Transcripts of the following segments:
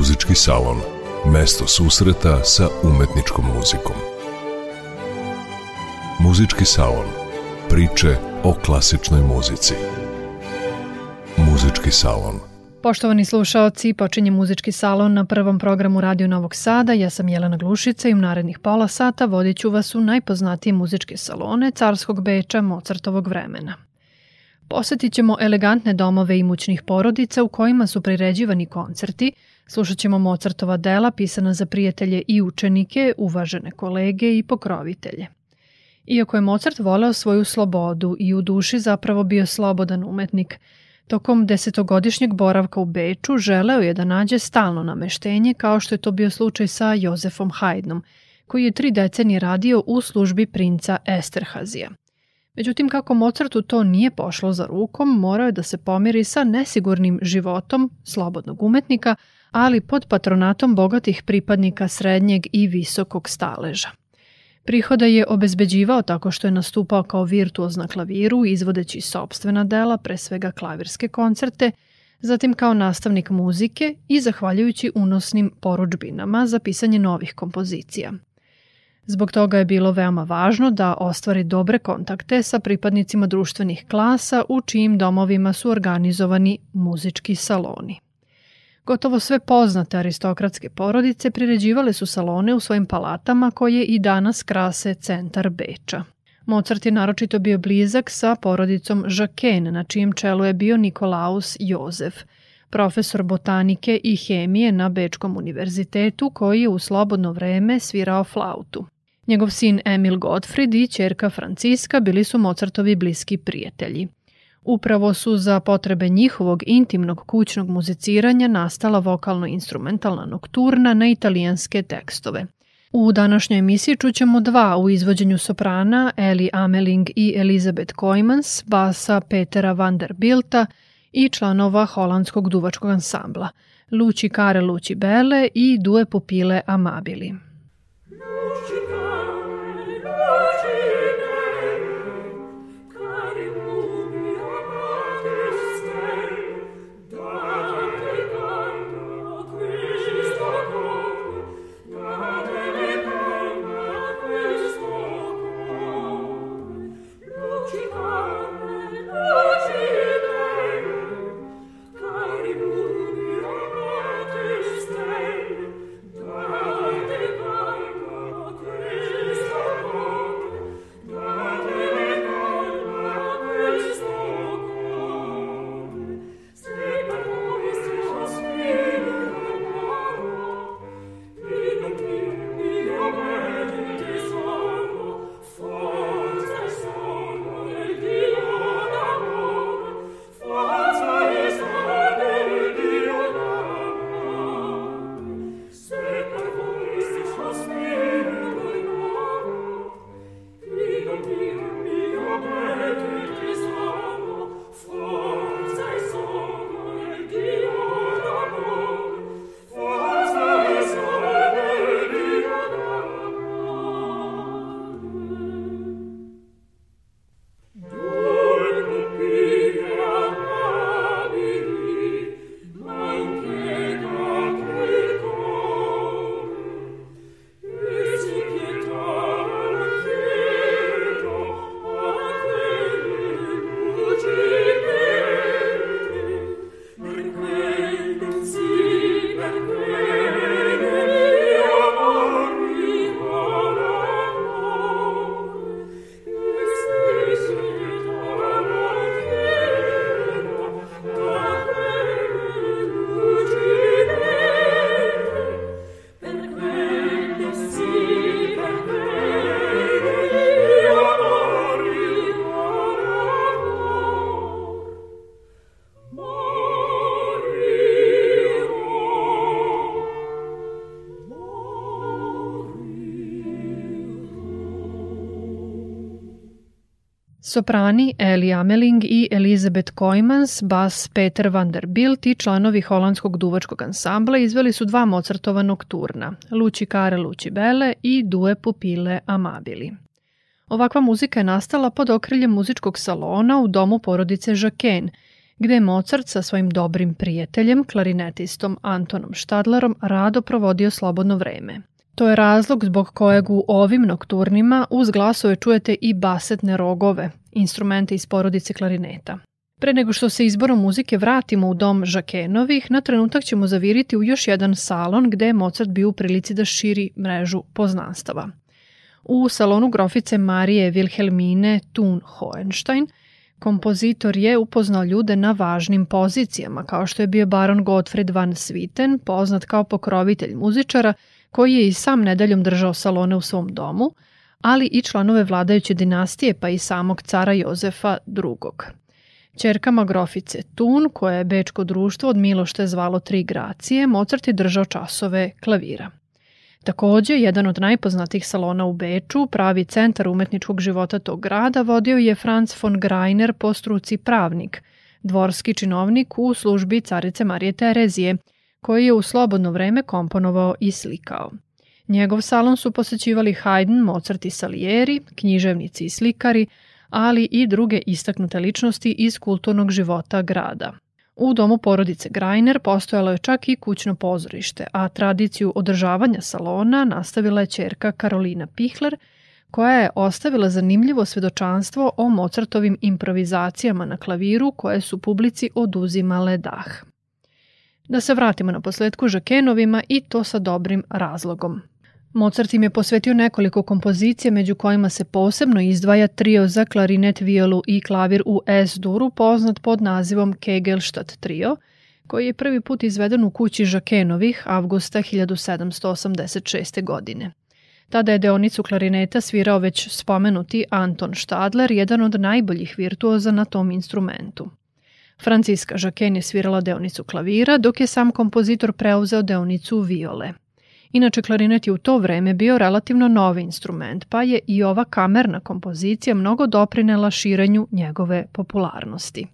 Muzički salon. Mesto susreta sa umetničkom muzikom. Muzički salon. Priče o klasičnoj muzici. Muzički salon. Poštovani slušaoci, počinje muzički salon na prvom programu Radio Novog Sada. Ja sam Jelena Glušica i u narednih pola sata vodit ću vas u najpoznatije muzičke salone carskog Beča Mozartovog vremena. Posetit ćemo elegantne domove imućnih porodica u kojima su priređivani koncerti, slušat ćemo Mozartova dela pisana za prijatelje i učenike, uvažene kolege i pokrovitelje. Iako je Mozart voleo svoju slobodu i u duši zapravo bio slobodan umetnik, tokom desetogodišnjeg boravka u Beču želeo je da nađe stalno nameštenje kao što je to bio slučaj sa Jozefom Haydnom, koji je tri decenije radio u službi princa Esterhazija. Međutim, kako Mozartu to nije pošlo za rukom, morao je da se pomiri sa nesigurnim životom slobodnog umetnika, ali pod patronatom bogatih pripadnika srednjeg i visokog staleža. Prihoda je obezbeđivao tako što je nastupao kao virtuoz na klaviru, izvodeći sobstvena dela, pre svega klavirske koncerte, zatim kao nastavnik muzike i zahvaljujući unosnim poručbinama za pisanje novih kompozicija – Zbog toga je bilo veoma važno da ostvari dobre kontakte sa pripadnicima društvenih klasa u čijim domovima su organizovani muzički saloni. Gotovo sve poznate aristokratske porodice priređivale su salone u svojim palatama koje i danas krase centar Beča. Mozart je naročito bio blizak sa porodicom Jacquin, na čijem čelu je bio Nikolaus Jozef, profesor botanike i hemije na Bečkom univerzitetu koji je u slobodno vreme svirao flautu. Njegov sin Emil Gottfried i čerka Franciska bili su Mozartovi bliski prijatelji. Upravo su za potrebe njihovog intimnog kućnog muziciranja nastala vokalno-instrumentalna nokturna na italijanske tekstove. U današnjoj emisiji čućemo dva u izvođenju soprana Eli Ameling i Elizabeth Koymans, basa Petera Vanderbilta i članova holandskog duvačkog ansambla, Luci Kare Luci Bele i Due Pupile Amabili. Soprani Eli Ameling i Elizabeth Koymans, bas Peter van der Bilt i članovi holandskog duvačkog ansambla izveli su dva Mozartova nokturna, Luci Care Luci Bele i Due Pupile Amabili. Ovakva muzika je nastala pod okriljem muzičkog salona u domu porodice Jacquin, gde je Mozart sa svojim dobrim prijateljem, klarinetistom Antonom Štadlerom, rado provodio slobodno vreme. To je razlog zbog kojeg u ovim nokturnima uz glasove čujete i basetne rogove, instrumente iz porodice klarineta. Pre nego što se izborom muzike vratimo u dom Žakenovih, na trenutak ćemo zaviriti u još jedan salon gde je Mozart bio u prilici da širi mrežu poznanstava. U salonu grofice Marije Wilhelmine Thun Hohenstein kompozitor je upoznao ljude na važnim pozicijama, kao što je bio baron Gottfried van Swieten, poznat kao pokrovitelj muzičara, koji je i sam nedeljom držao salone u svom domu, ali i članove vladajuće dinastije pa i samog cara Jozefa II. Čerkama grofice Tun, koje je bečko društvo od Milošte zvalo Tri Gracije, Mozart je držao časove klavira. Takođe, jedan od najpoznatijih salona u Beču, pravi centar umetničkog života tog grada, vodio je Franz von Greiner po struci pravnik, dvorski činovnik u službi carice Marije Terezije, koji je u slobodno vreme komponovao i slikao. Njegov salon su posećivali Haydn, Mozart i Salieri, književnici i slikari, ali i druge istaknute ličnosti iz kulturnog života grada. U domu porodice Grajner postojalo je čak i kućno pozorište, a tradiciju održavanja salona nastavila je čerka Karolina Pihler, koja je ostavila zanimljivo svedočanstvo o Mozartovim improvizacijama na klaviru koje su publici oduzimale dah. Da se vratimo na posledku Žakenovima i to sa dobrim razlogom. Mozart im je posvetio nekoliko kompozicija među kojima se posebno izdvaja trio za klarinet, violu i klavir u S-duru poznat pod nazivom Kegelstadt trio, koji je prvi put izveden u kući Žakenovih avgusta 1786. godine. Tada je deonicu klarineta svirao već spomenuti Anton Stadler, jedan od najboljih virtuoza na tom instrumentu. Franciska Žaken je svirala deonicu klavira, dok je sam kompozitor preuzeo deonicu viole. Inače, klarinet je u to vreme bio relativno novi instrument, pa je i ova kamerna kompozicija mnogo doprinela širenju njegove popularnosti.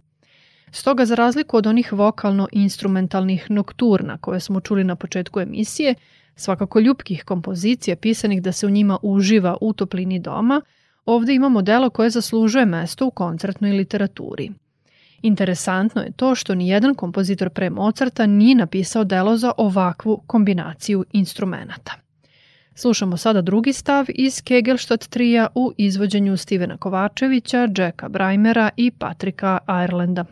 Stoga, za razliku od onih vokalno-instrumentalnih nokturna koje smo čuli na početku emisije, svakako ljubkih kompozicija pisanih da se u njima uživa u toplini doma, ovde imamo delo koje zaslužuje mesto u koncertnoj literaturi – Interesantno je to što ni jedan kompozitor pre Mozarta nije napisao delo za ovakvu kombinaciju instrumenta. Slušamo sada drugi stav iz Kegelstadt trija u izvođenju Stevena Kovačevića, Jacka Braimera i Patrika Irelanda.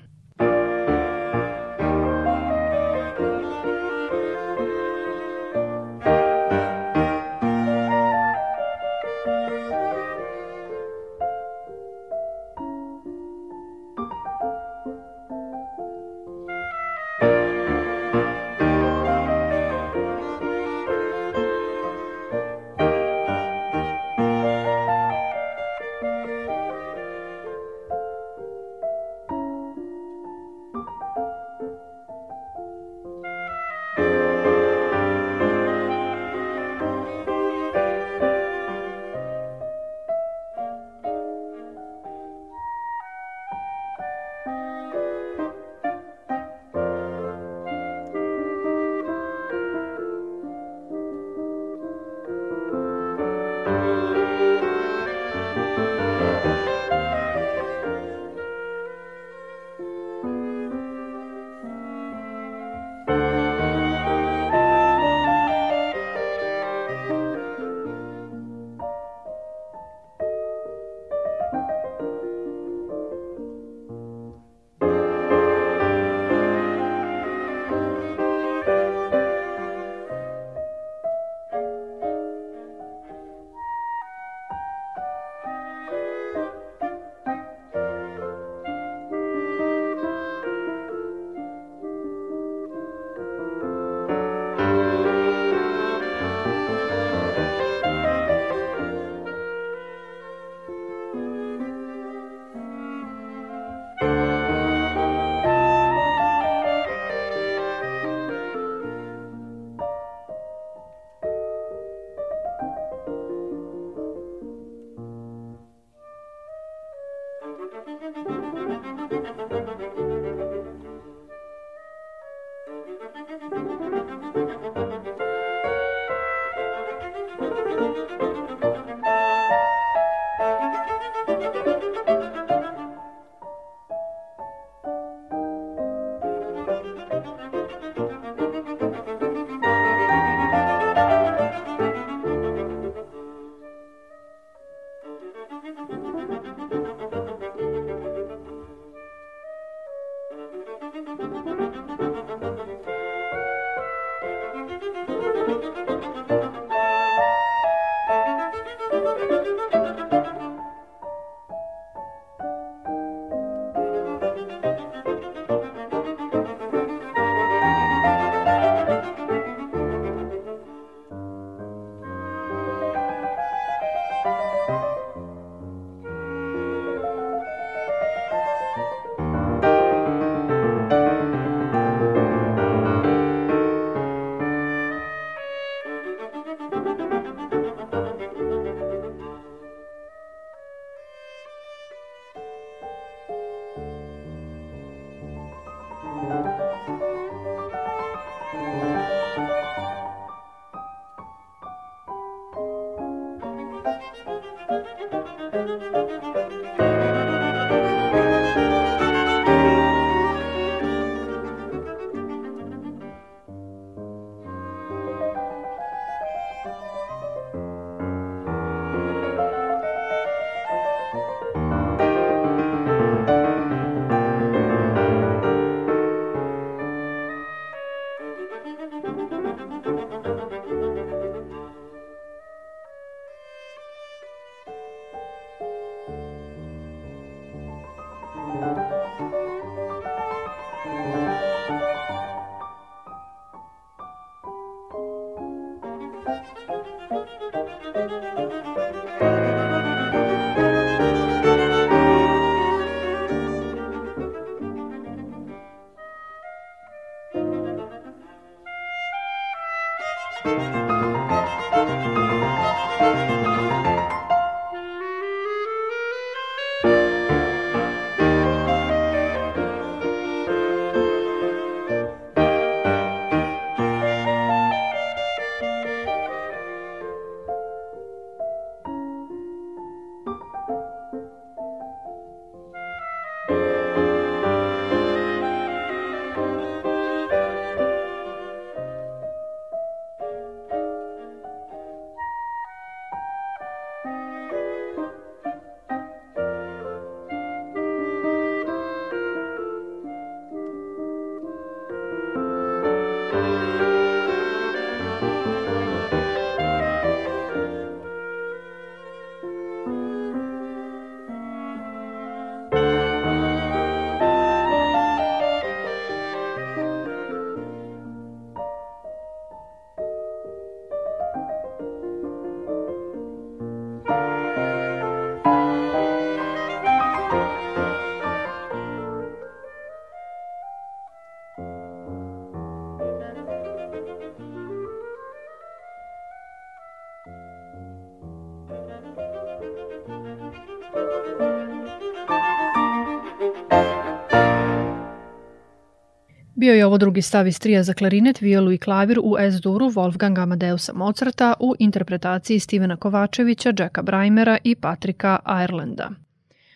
Bio je ovo drugi stav iz trija za klarinet, violu i klavir u S-duru Wolfgang Amadeusa Mozarta u interpretaciji Stevena Kovačevića, Jacka Braimera i Patrika Irelanda.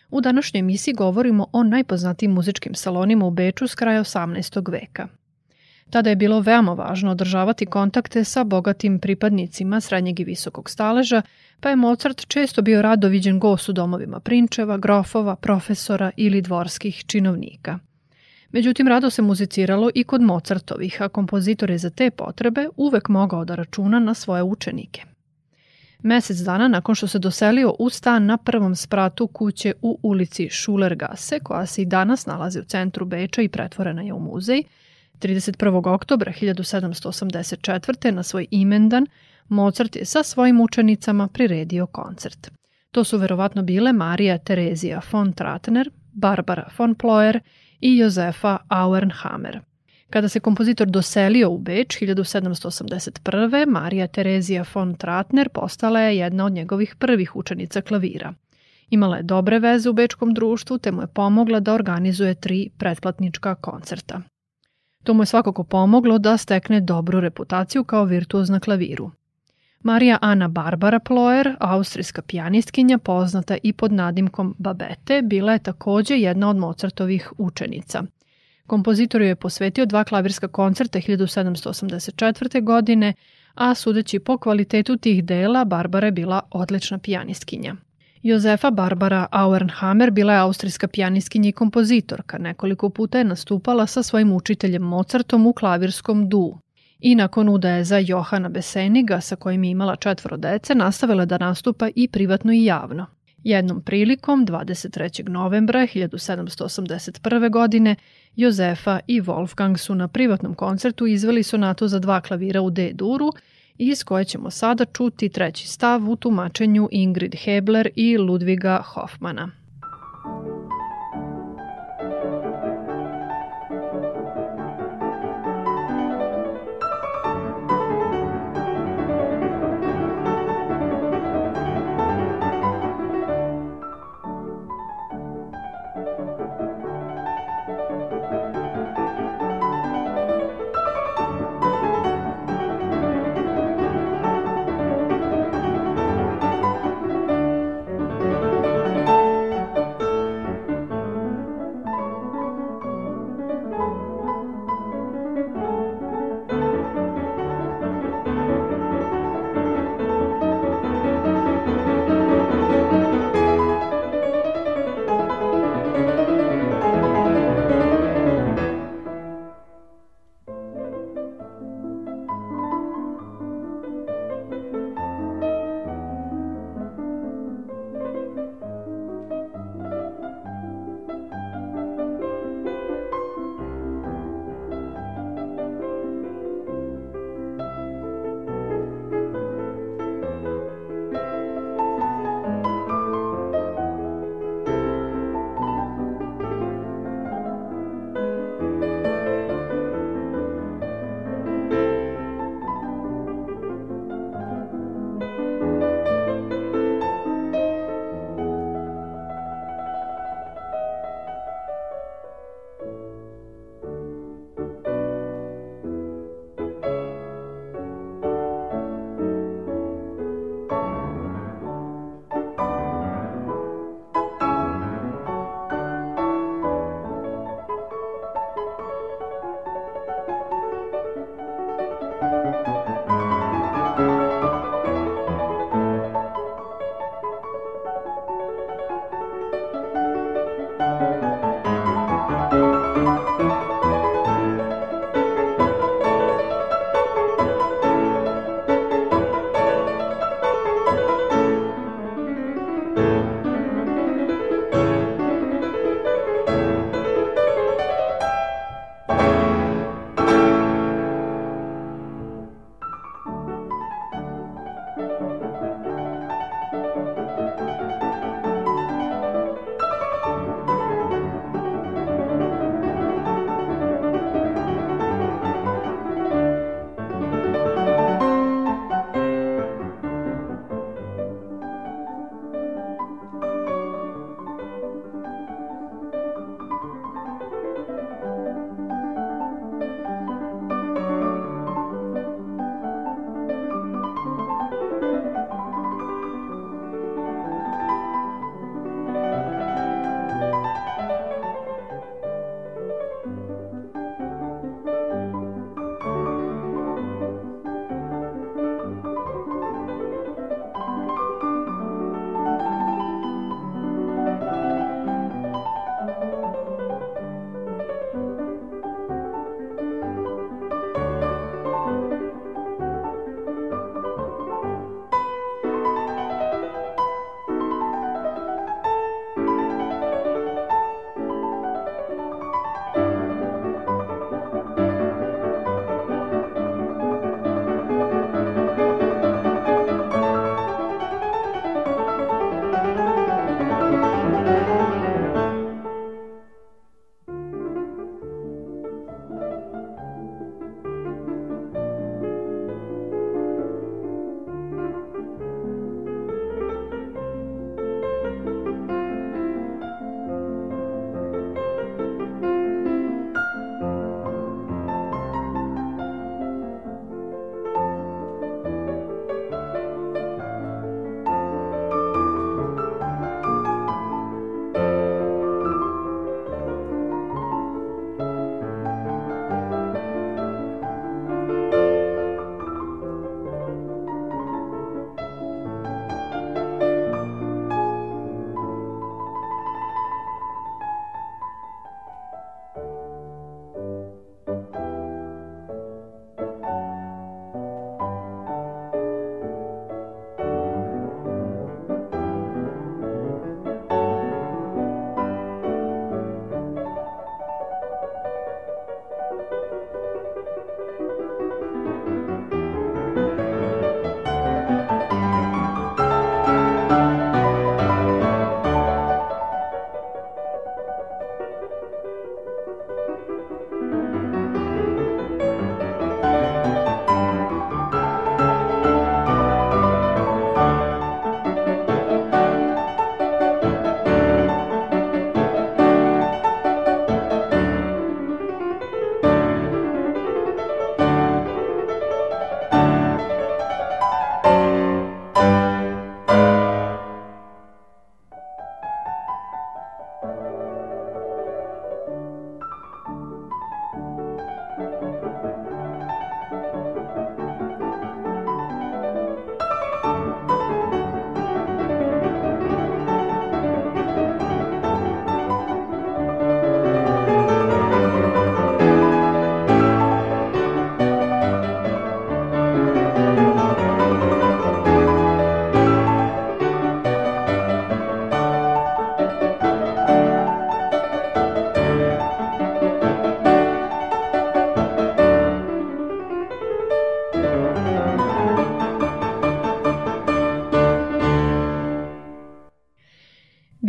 U današnjoj emisiji govorimo o najpoznatijim muzičkim salonima u Beču s kraja 18. veka. Tada je bilo veoma važno održavati kontakte sa bogatim pripadnicima srednjeg i visokog staleža, pa je Mozart često bio rado viđen gost u domovima prinčeva, grofova, profesora ili dvorskih činovnika – Međutim, rado se muziciralo i kod Mozartovih, a kompozitor je za te potrebe uvek mogao da računa na svoje učenike. Mesec dana nakon što se doselio u stan na prvom spratu kuće u ulici Schulergasse, koja se i danas nalazi u centru Beča i pretvorena je u muzej, 31. oktobra 1784. na svoj imendan, Mozart je sa svojim učenicama priredio koncert. To su verovatno bile Marija Terezija von Tratner, Barbara von Ploer i Jozefa Auernhammer. Kada se kompozitor doselio u Beč 1781. Marija Terezija von Tratner postala je jedna od njegovih prvih učenica klavira. Imala je dobre veze u bečkom društvu te mu je pomogla da organizuje tri pretplatnička koncerta. To mu je svakako pomoglo da stekne dobru reputaciju kao virtuoz na klaviru. Marija Ana Barbara Ploer, austrijska pijanistkinja poznata i pod nadimkom Babete, bila je takođe jedna od Mozartovih učenica. Kompozitor je posvetio dva klavirska koncerta 1784. godine, a sudeći po kvalitetu tih dela, Barbara je bila odlična pijanistkinja. Jozefa Barbara Auernhammer bila je austrijska pijanistkinja i kompozitorka. Nekoliko puta je nastupala sa svojim učiteljem Mozartom u klavirskom duu i nakon udaje za Johana Beseniga, sa kojim je imala četvoro dece, nastavila da nastupa i privatno i javno. Jednom prilikom, 23. novembra 1781. godine, Jozefa i Wolfgang su na privatnom koncertu izveli sonatu za dva klavira u D-duru, iz koje ćemo sada čuti treći stav u tumačenju Ingrid Hebler i Ludviga Hoffmana.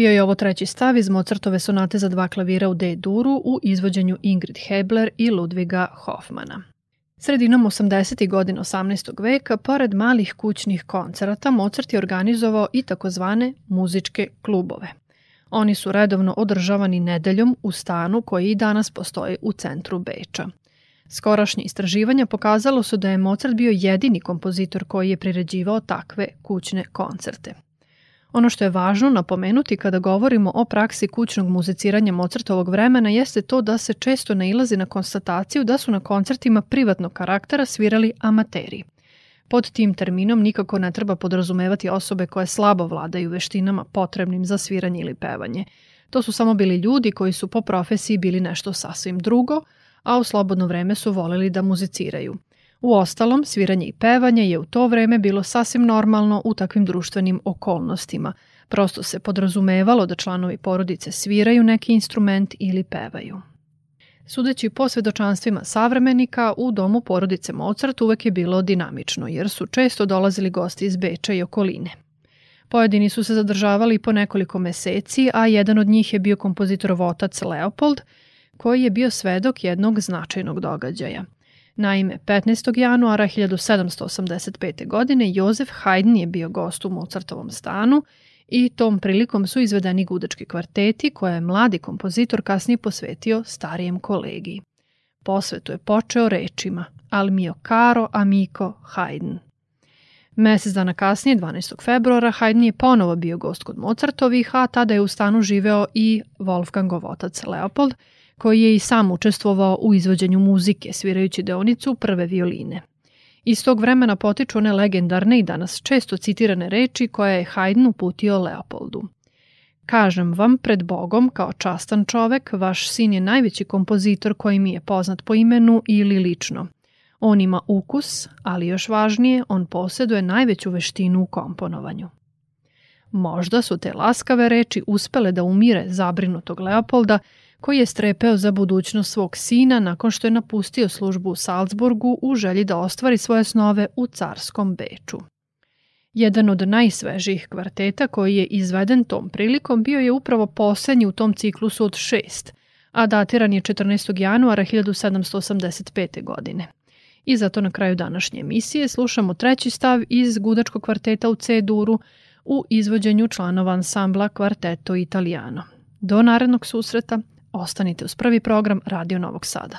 Bio je ovo treći stav iz Mozartove sonate za dva klavira u D-duru u izvođenju Ingrid Hebler i Ludviga Hoffmana. Sredinom 80. godina 18. veka, pored malih kućnih koncerata, Mozart je organizovao i takozvane muzičke klubove. Oni su redovno održavani nedeljom u stanu koji i danas postoji u centru Beča. Skorašnje istraživanja pokazalo su da je Mozart bio jedini kompozitor koji je priređivao takve kućne koncerte. Ono što je važno napomenuti kada govorimo o praksi kućnog muziciranja Mozartovog vremena jeste to da se često nailazi na konstataciju da su na koncertima privatnog karaktera svirali amateri. Pod tim terminom nikako ne treba podrazumevati osobe koje slabo vladaju veštinama potrebnim za sviranje ili pevanje. To su samo bili ljudi koji su po profesiji bili nešto sasvim drugo, a u slobodno vreme su voleli da muziciraju – U ostalom, sviranje i pevanje je u to vreme bilo sasvim normalno u takvim društvenim okolnostima. Prosto se podrazumevalo da članovi porodice sviraju neki instrument ili pevaju. Sudeći po svedočanstvima savremenika, u domu porodice Mozart uvek je bilo dinamično, jer su često dolazili gosti iz Beča i okoline. Pojedini su se zadržavali po nekoliko meseci, a jedan od njih je bio kompozitorov otac Leopold, koji je bio svedok jednog značajnog događaja – Naime, 15. januara 1785. godine Jozef Haydn je bio gost u Mozartovom stanu i tom prilikom su izvedeni gudački kvarteti koje je mladi kompozitor kasnije posvetio starijem kolegi. Posvetu je počeo rečima Al mio caro amico Haydn. Mesec dana kasnije, 12. februara, Haydn je ponovo bio gost kod Mozartovih, a tada je u stanu živeo i Wolfgangov otac Leopold – koji je i sam učestvovao u izvođenju muzike, svirajući deonicu prve violine. Iz tog vremena potiču one legendarne i danas često citirane reči koje je Haydn uputio Leopoldu. Kažem vam pred Bogom, kao častan čovek, vaš sin je najveći kompozitor koji mi je poznat po imenu ili lično. On ima ukus, ali još važnije, on posjeduje najveću veštinu u komponovanju. Možda su te laskave reči uspele da umire zabrinutog Leopolda, koji je strepeo za budućnost svog sina nakon što je napustio službu u Salzburgu u želji da ostvari svoje snove u carskom Beču. Jedan od najsvežijih kvarteta koji je izveden tom prilikom bio je upravo poslednji u tom ciklusu od šest, a datiran je 14. januara 1785. godine. I zato na kraju današnje emisije slušamo treći stav iz gudačkog kvarteta u C-duru u izvođenju članova ansambla Kvarteto Italiano. Do narednog susreta, Ostanite uz prvi program Radio Novog Sada.